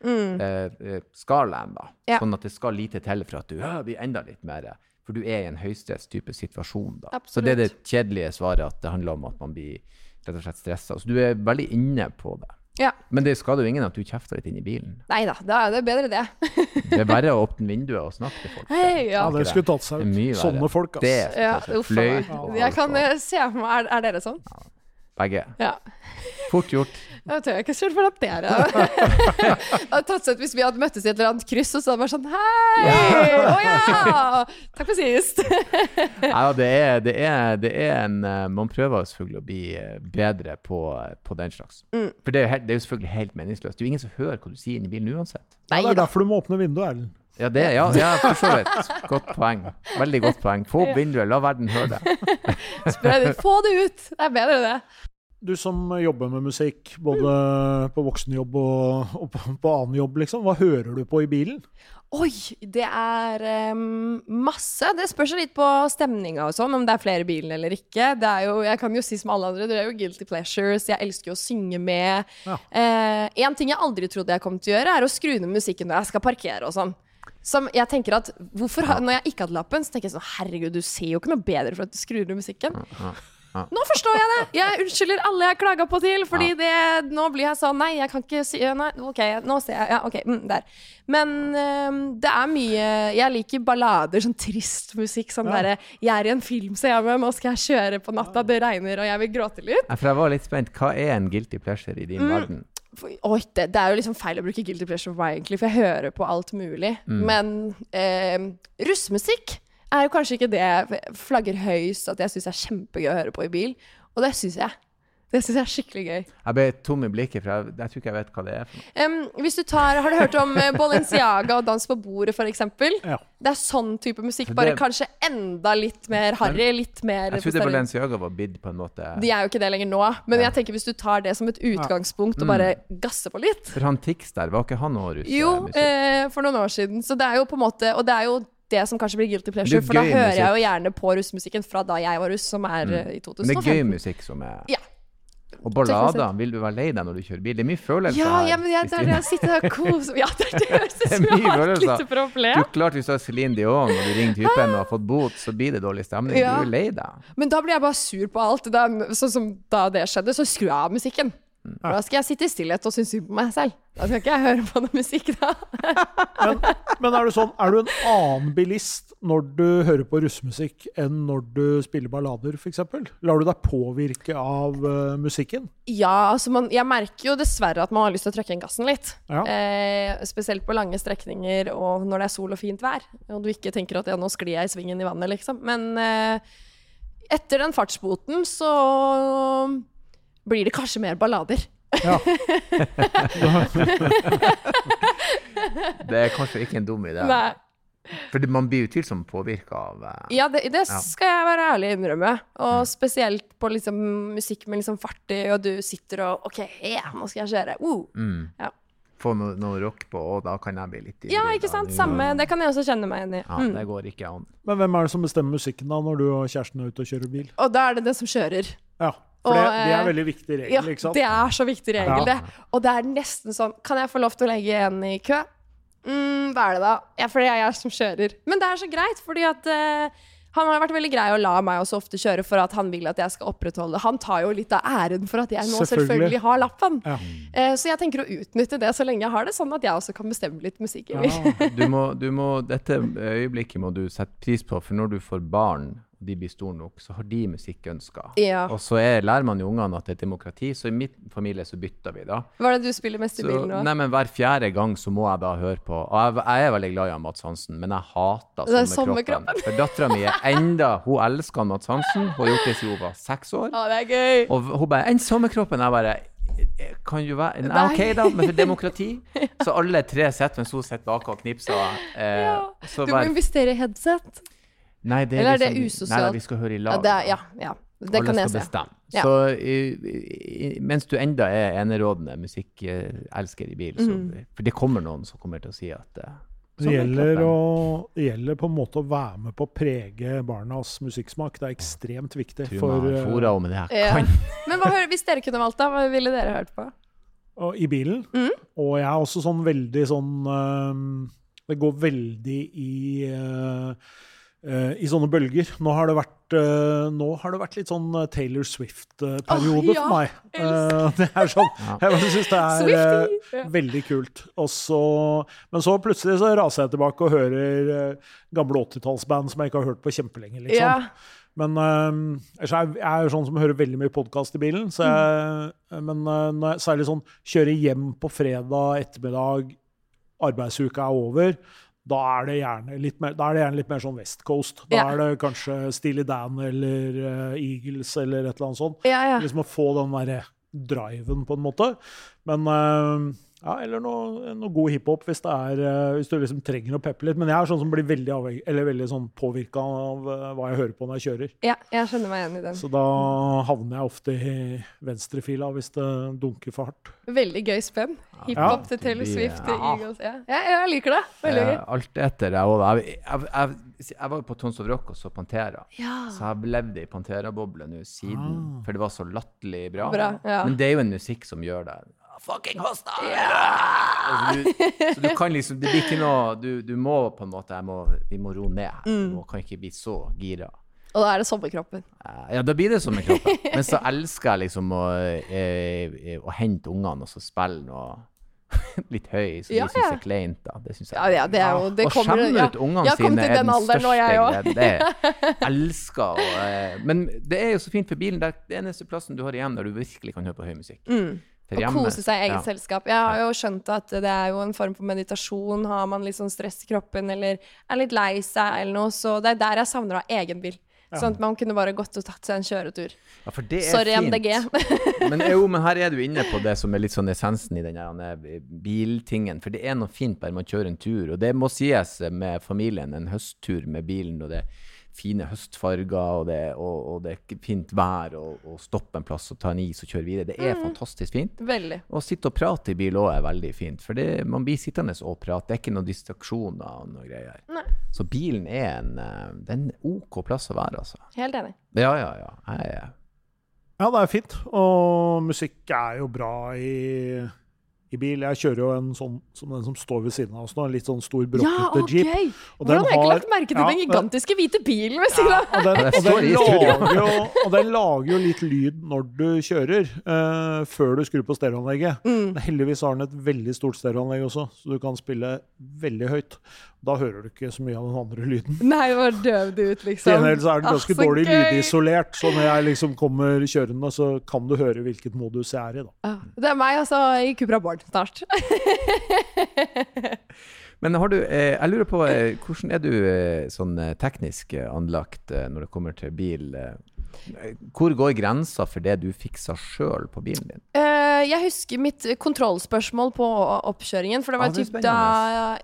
stress-skalaen, da. Mm. Ja. Sånn at det skal lite til for at du ja, blir enda litt mer For du er i en høystress-type situasjon, da. Så det er det kjedelige svaret, at det handler om at man blir rett og slett stressa. Så du er veldig inne på det. Ja. Men det skader jo ingen at du kjefter litt inn i bilen. Nei da, da er det bedre det. Det er verre å åpne vinduet og snakke til folk. Hei, ja. Ja, det skulle tatt seg mye ut. Sånne folk, Det ass. er Ja, uff fløyt. Jeg kan eh, se for meg Er, er dere sånn? Begge. Ja. Fort gjort. Jeg tør ikke selv for Det hadde tatt seg ut hvis vi hadde møttes i et eller annet kryss, og så hadde det vært sånn Hei! Å ja! Takk for sist. Ja, det er, det er, det er en eh, Man prøver selvfølgelig å bli eh, bedre på, på den slags. Mm. For det er, helt, det er jo selvfølgelig helt meningsløst. Det er jo ingen som hører hva du sier inni bilen uansett. Ja, det er derfor du må åpne vinduet, Erlend. Ja, det, ja, ja, for så vidt. Godt poeng. Veldig godt poeng. Få opp vinduet, la verden høre det. Spre det. Få det ut! Det er bedre, det. Du som jobber med musikk, både på voksenjobb og, og på, på annen jobb, liksom. Hva hører du på i bilen? Oi, det er um, masse. Det spørs litt på stemninga og sånn, om det er flere i bilen eller ikke. Det er jo, jeg kan jo si som alle andre, det er jo guilty pleasures. Jeg elsker jo å synge med. Ja. Uh, en ting jeg aldri trodde jeg kom til å gjøre, er å skru ned musikken når jeg skal parkere og sånn. Som jeg tenker at, hvorfor, har- Når jeg ikke hadde lappen, så tenker jeg sånn Herregud, du ser jo ikke noe bedre for at du skrur ned musikken. Nå forstår jeg det! Jeg unnskylder alle jeg klaga på til, fordi det, nå blir jeg sånn Nei, jeg kan ikke si Nei, OK, nå ser jeg. Ja, OK, mm, der. Men um, det er mye Jeg liker ballader, sånn trist musikk. Sånn Ja. derre Jeg er i en film, ser jeg med, nå skal jeg kjøre på natta, det regner, og jeg vil gråte litt. For jeg var litt spent. Hva er en guilty pleasure i din Mm. verden? Oi, det, det er jo liksom feil å bruke guilty pleasure for meg, egentlig, for jeg hører på alt mulig. Men eh, russmusikk er jo kanskje ikke det jeg flagger høyst at jeg syns er kjempegøy å høre på i bil. Og det syns jeg. Det syns jeg er skikkelig gøy. Jeg ble tom i blikket, for jeg, jeg tror ikke jeg vet hva det er. for noe. Hvis du tar, Har du hørt om eh, Balenciaga og Dans på bordet, f.eks.? Ja. Det er sånn type musikk, For bare det- kanskje enda litt mer harry. Litt mer Jeg trodde. Balenciaga var bid på en måte. De er jo ikke det lenger nå, men Ja. jeg tenker hvis du tar det som et utgangspunkt og Mm. bare gasser på litt For han Tix der, var ikke han òg russ? Jo, eh, for noen år siden. Så det er jo på en måte Og det er jo det som kanskje blir guilty pleasure, for da hører hører jeg jo gjerne på russmusikken fra da jeg var russ, som er Mm. eh, i Men det er gøy musikk som er Ja. Og ballader, vil du være lei deg når du kjører bil? Det er mye følelser Ja, her. ja, men jeg, er det jeg sitter og koser Ja, det det høres ut som jeg har et lite problem. Du, klart Hvis du har Céline Dion og du ringer typen og har fått bot, så blir det dårlig stemning. Ja. Du er lei deg. Men da blir jeg bare sur på alt. Da, sånn som da det skjedde, så skrur jeg av musikken. Mm. For Da skal jeg sitte i stillhet og synes synd på meg selv. Da skal ikke jeg høre på noe musikk, da. Men, men er du sånn, er du en annen bilist når du hører på russemusikk enn når du spiller ballader, f.eks.? Lar du deg påvirke av uh, musikken? Ja, altså man, jeg merker jo dessverre at man har lyst til å trykke inn gassen litt. Ja. Eh, spesielt på lange strekninger og når det er sol og fint vær. Og du ikke tenker at ja, nå sklir jeg i svingen i vannet, liksom. Men eh, etter den fartsboten så blir det kanskje mer ballader. Ja. Det er kanskje ikke en dum idé. Nei. For det- man blir utvilsomt påvirka av uh, Ja, det, det Ja. skal jeg være ærlig innrømme. Og spesielt på liksom musikk med liksom fart i, og du sitter og OK, yeah, nå skal jeg kjøre. Uh. mm, Ja. Få noe, noe rock på, og da kan jeg bli litt ivrig. Ja, ikke sant? Samme. Det kan jeg også kjenne meg igjen i. Ja, Mm. det går ikke an. Men hvem er det som bestemmer musikken da, når du og kjæresten er ute og kjører bil? Og da er det den som kjører. Ja, for det, det er en veldig viktig regel, Ja, ikke sant? det er så viktig regel, det. Og det er nesten sånn Kan jeg få lov til å legge en i kø? Mm, hva er det da? Ja, fordi jeg er jeg som kjører. Men det er så greit, fordi at uh, han har vært veldig grei å la meg også ofte kjøre for at han vil at jeg skal opprettholde Han tar jo litt av æren for at jeg nå Selvfølgelig. selvfølgelig har lappen. Ja. Uh, så jeg tenker å utnytte det så lenge jeg har det, sånn at jeg også kan bestemme litt musikk. Ja. Du må, du må, dette øyeblikket må du sette pris på, for når du får barn og de blir store nok, så har de musikkønsker. Ja. Og så er, lærer man jo ungene at det er demokrati, så i min familie så bytter vi, da. Hva er det du spiller mest i Så, bilen nå? nei, men Hver fjerde gang så må jeg da høre på Og jeg, jeg er veldig glad i Mats Hansen, men jeg hater er sommerkroppen. For dattera mi er enda Hun elsker Mats Hansen. Hun har gjort det siden hun var seks år. Å, det er gøy! Og hun bare 'Enn sommerkroppen?' Jeg bare kan jo være Nei. OK, da, men for demokrati. Så alle tre sitter mens hun sitter bak og knipser. Eh, Ja. Du må bare, investere i headset. Nei, det Eller er det liksom- usosialt? Nei, da, vi skal høre i lag. Ja, det er, ja, ja. Det Alle kan jeg skal se. bestemme. Ja. Så i, i, mens du enda er enerådende musikkelsker i bil, så mm. For det kommer noen som kommer til å si at eh, Det gjelder, å, det gjelder på en måte å være med på å prege barnas musikksmak. Det er ekstremt viktig. For, man eh, fora om det her Ja. kan. Men hva, hører- hvis dere kunne valgt, da, hva ville dere hørt på? og, I bilen. Mm. Og jeg er også sånn veldig sånn um, Det går veldig i eh, i sånne bølger. Nå har det vært, eh, nå har det vært litt sånn eh, Taylor Swift-periode oh, ja, for meg. Eh, det er sånn, Ja. Jeg syns det er eh, veldig kult. Og så, men så plutselig så raser jeg tilbake og hører eh, gamle 80-tallsband som jeg ikke har hørt på kjempelenge. liksom. Ja. Men øh, jeg, er jo sånn som hører veldig mye podkast i bilen. Så jeg, Men øh, når jeg, særlig sånn kjøre hjem på fredag ettermiddag, arbeidsuka er over, da er det gjerne litt mer, da er det gjerne litt mer sånn West Coast. Da Ja. er det kanskje Steely Dan eller uh, Eagles eller et eller annet sånt. Ja, ja. Liksom å få den derre driven, på en måte. Men eh, ja, eller noe, noe god hiphop hvis, det er, eh, hvis du liksom trenger å peppe litt. Men jeg er sånn som blir veldig, avhengig, veldig sånn påvirka av eh, hva jeg hører på når jeg kjører. ja, jeg skjønner meg igjen i den. Så da havner jeg ofte i venstrefila hvis det dunker for hardt. Veldig gøy spenn. Hiphop til Taylor Swift til ja. Eagles. Ja. Ja, jeg liker det. Veldig gøy. Eh, alt etter jeg, òg. jeg, jeg, jeg, jeg var jo på Tons of Rock og så Pantera. Ja. Så jeg har levd i Pantera-boble nå siden, Ah. for det var så latterlig bra. Bra, ja. Men det er jo en musikk som gjør deg Fucking hostile! Altså, du, så du kan liksom Det blir ikke noe Du, du må på en måte jeg må, Vi må roe ned her. Mm. Du kan ikke bli så gira. Og da er det sommerkroppen. Eh, Ja, da blir det sommerkroppen. Men så elsker jeg liksom å, å, å hente ungene og så spille noe litt høy, så Ja, de syns ja. er kleint. da. Det synes jeg. Ja, ja, det er jo det Å kommer, skjemme ja. ut ungene Jeg sine er den den alderen jeg største glede. Det elsker å eh, Men det er jo så fint for bilen. Det er den eneste plassen du har igjen der du virkelig kan høre på høy musikk. Mm. Å kose seg i eget ja. selskap. Jeg har jo skjønt at det er jo en form for meditasjon. Har man litt sånn stress i kroppen eller er litt lei seg eller noe, så det er der jeg savner å ha egen bil. Sånn at man kunne bare gått og tatt seg en kjøretur. Ja, for det er Sorry, fint. MDG. men, jo, men her er du inne på det som er litt sånn essensen i den biltingen. For det er noe fint bare med å kjøre en tur. Og det må sies med familien, en høsttur med bilen. og det fine høstfarger, og det, og, og det er fint vær, og, og stoppe en plass og ta en is og kjøre videre. Det er Mm. fantastisk fint. Veldig. Å sitte og prate i bil òg er veldig fint, for det, man blir sittende og prate. Det er ikke noen distraksjoner og noe greier. Nei. Så bilen er en, eh, det er en OK plass å være, altså. Helt enig. Ja, ja, ja. Jeg er Ja, det er fint. Og musikk er jo bra i, i bil. Jeg kjører jo en sånn som den som står ved siden av oss nå, en litt sånn stor, Ja, brokkete OK! jeep. Og Hvordan har jeg ikke lagt merke til ja, den gigantiske hvite bilen ved siden av? Og den, og, den lager jo, og den lager jo litt lyd når du kjører, uh, før du skrur på stereoanlegget. Mm. Men Heldigvis har den et veldig stort stereoanlegg også, så du kan spille veldig høyt. Da hører du ikke så mye av den andre lyden. Nei, hvor døv du ut, Til liksom. gjengjeld så er den ganske ah, dårlig gøy. lydisolert, så når jeg liksom kommer kjørende, så kan du høre hvilket modus jeg er i, da. Ah, Det er meg, altså, i Cupra Bård snart. Men har du, eh, jeg lurer på, eh, hvordan er du eh, sånn eh, teknisk eh, anlagt eh, når det kommer til bil? Hvor går grensa for det du fiksa sjøl på bilen din? Uh, jeg husker mitt kontrollspørsmål på oppkjøringen. For det var Ah, det typ da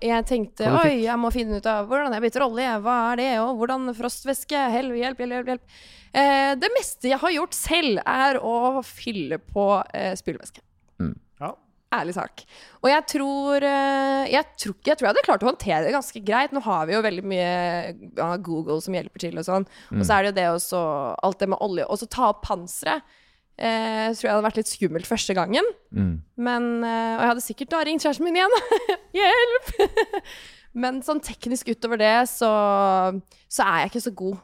jeg tenkte Oi, jeg må finne ut av hvordan jeg bytter olje. Hva er det? Og hvordan frostvæske? Hjelp, hjelp, hjelp. hjelp. Eh, det meste jeg har gjort selv, er å fylle på uh, spylevæske. Ærlig sak. Og jeg tror, eh, jeg tror Jeg tror jeg hadde klart å håndtere det ganske greit. Nå har vi jo veldig mye ja, Google som hjelper til og sånn. Og så er det jo det også Alt det med olje. Og så ta opp panseret. Eh, tror jeg hadde vært litt skummelt første gangen. Mm. Men, eh, og jeg hadde sikkert da ringt kjæresten min igjen. Hjelp! Men sånn teknisk utover det, så, så er jeg ikke så god.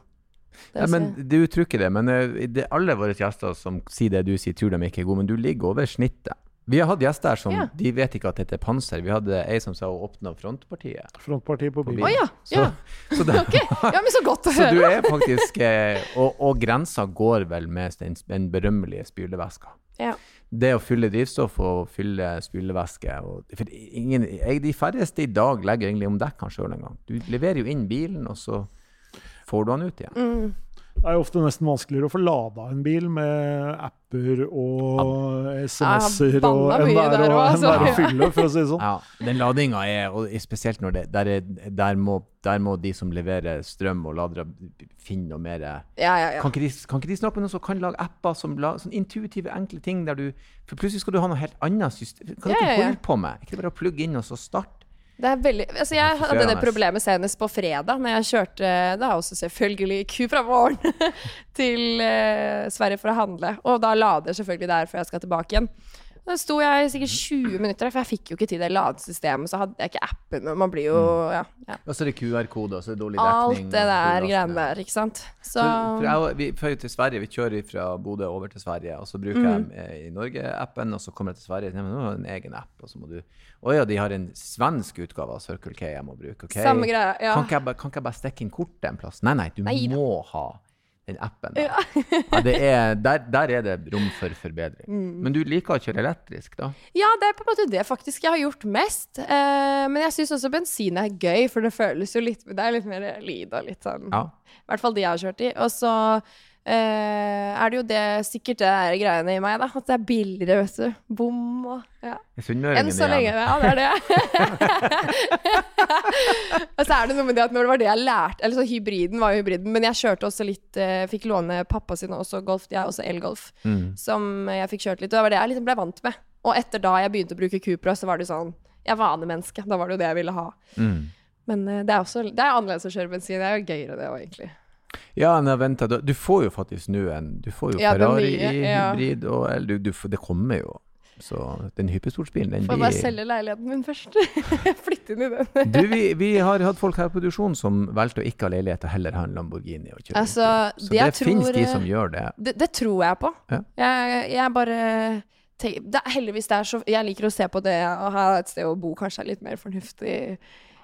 Ja, men Du Du uttrykker det, men eh, det alle våre gjester som sier det du sier, tror de ikke er gode, men du ligger over snittet. Vi har hatt gjester som Ja. de vet ikke at det heter panser. Vi hadde ei som sa hun åpna frontpartiet. Frontpartiet på bilen. Å ja. Så, ja. så, det, okay. Ja, men så godt å så du høre. er faktisk eh, og, og grensa går vel med den, den berømmelige spylevæska. Ja. Det å fylle drivstoff og fylle spylevæske og, For ingen, jeg, de færreste i dag legger egentlig om dekkene sjøl engang. Du leverer jo inn bilen, og så får du den ut igjen. Mm. Det er jo ofte nesten vanskeligere å få lada en bil med apper og SMS-er og enn det er å fylle, for å si det sånn. Ja, den ladinga er og Spesielt når det der, er, der, må, der må de som leverer strøm og ladere, finne noe mer Ja, ja, ja. Kan ikke de, kan ikke de snakke med noen som kan lage apper som sånn intuitive, enkle ting der du For plutselig skal du ha noe helt annet system. Kan du ikke holde på med? Ikke bare å plugge inn og så starte? Det veldig, altså jeg hadde det problemet senest på fredag, når jeg kjørte da også selvfølgelig ku fra våren til eh, Sverige for å handle. Og da lader selvfølgelig der før jeg skal tilbake igjen. Da sto jeg sikkert 20 minutter, for jeg fikk jo ikke til det ladesystemet. Så hadde jeg ikke appen, man blir jo ja, ja. Og så er det QR-kode, og så er det dårlig dekning. Alt det der greiene der, ikke sant. Så så jeg, vi drar til Sverige, vi kjører fra Bodø over til Sverige, og så bruker mm. jeg eh, i Norge-appen, og så kommer jeg til Sverige, nei, men nå har en egen app, og så må du Å ja, de har en svensk utgave av Circle K jeg må bruke. ok? samme greia. Ja. Kan, ikke jeg, kan ikke jeg bare stikke inn kortet en plass? Nei, nei, du Nei må ha den appen. Da. Ja, det er, der, der er det rom for forbedring. Mm. Men du liker å kjøre elektrisk, da? Ja, det er på en måte det faktisk jeg har gjort mest. Eh, men jeg syns også bensin er gøy, for det føles jo litt Det er litt mer lyd og litt sånn Ja. I hvert fall de jeg har kjørt i. Og så er det jo det sikkert det er greiene i meg, da. At det er billigere, vet du. Bom og ja. Enn så lenge. Ja, det er det. og så er det noe med det at når det var det jeg lærte Eller så hybriden var jo hybriden, men jeg kjørte også litt eh, Fikk låne pappa sin også golf, jeg er også elgolf, Mm. som jeg fikk kjørt litt. Og det var det jeg liksom ble vant med. Og etter da jeg begynte å bruke Cupra, så var det sånn Jeg er vanemenneske. Da var det jo det jeg ville ha. Mm. Men eh, det er også det er annerledes å kjøre bensin. Det er jo gøyere, det òg, egentlig. Ja, nei, vent du får jo faktisk nå en Du får jo Ja, er Ferrari nye, i hybrid, og eller, du, du, det kommer jo. Så den hypersportsbilen, den Får bare selge leiligheten min først. Flytte inn i den. Du, vi, vi har hatt folk her i produksjonen som valgte å ikke ha leilighet og heller ha en Lamborghini Og kjøre. Altså, så det finnes tror, de eh, som gjør det. Det, det tror jeg på. Ja. Jeg, jeg bare det Heldigvis det er så Jeg liker å se på det å ha et sted å bo kanskje er litt mer fornuftig.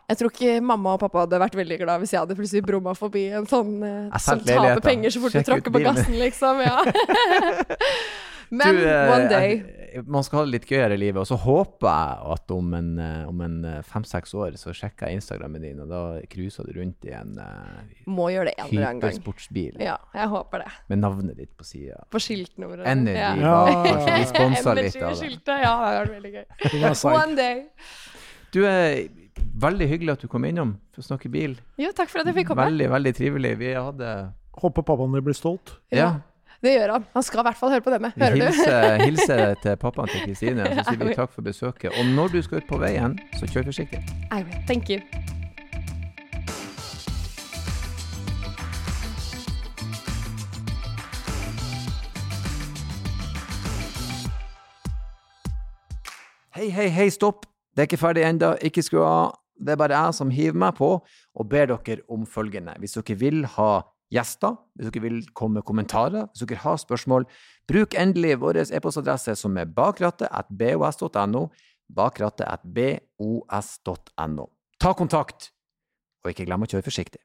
Jeg tror ikke mamma og pappa hadde vært veldig glad hvis jeg hadde plutselig brumma forbi en sånn eh, som taper penger så fort du Sjekk tråkker på gassen, liksom. Ja. Men Du, eh, one day Man skal ha det litt gøyere i livet. Og så håper jeg at om en, eh, om en eh, fem-seks år så sjekker jeg Instagrammen din, og da cruiser du rundt i en uh, må gjøre det en eller annen gang. hypersportsbil Ja, jeg håper det. med navnet ditt på sida. På skiltnummeret. Energy Ja. Ja, ja, ja. Vi sponser litt av det. skiltet, Ja, det hadde vært veldig gøy. One day. Du er veldig hyggelig at du kom innom for å snakke bil. Jo, takk for at jeg fikk komme. Veldig, veldig trivelig. Vi hadde Håper pappaen din blir stolt. Ja. Det gjør han. Han skal i hvert fall høre på denne. Hører du? hilser, hilser til pappaen til Kristine, og så sier vi takk for besøket. Og når du skal ut på veien, så kjør forsiktig. I will. Thank you. Hei, hei, hei, stopp! Det er ikke ferdig ennå. Ikke skru av. Det er bare jeg som hiver meg på og ber dere om følgende. Hvis dere vil ha gjester, hvis dere vil komme med kommentarer, hvis dere har spørsmål, bruk endelig vår e-postadresse som er bakrattet at bos.no, bakrattet at bos.no. Ta kontakt, og ikke glem å kjøre forsiktig.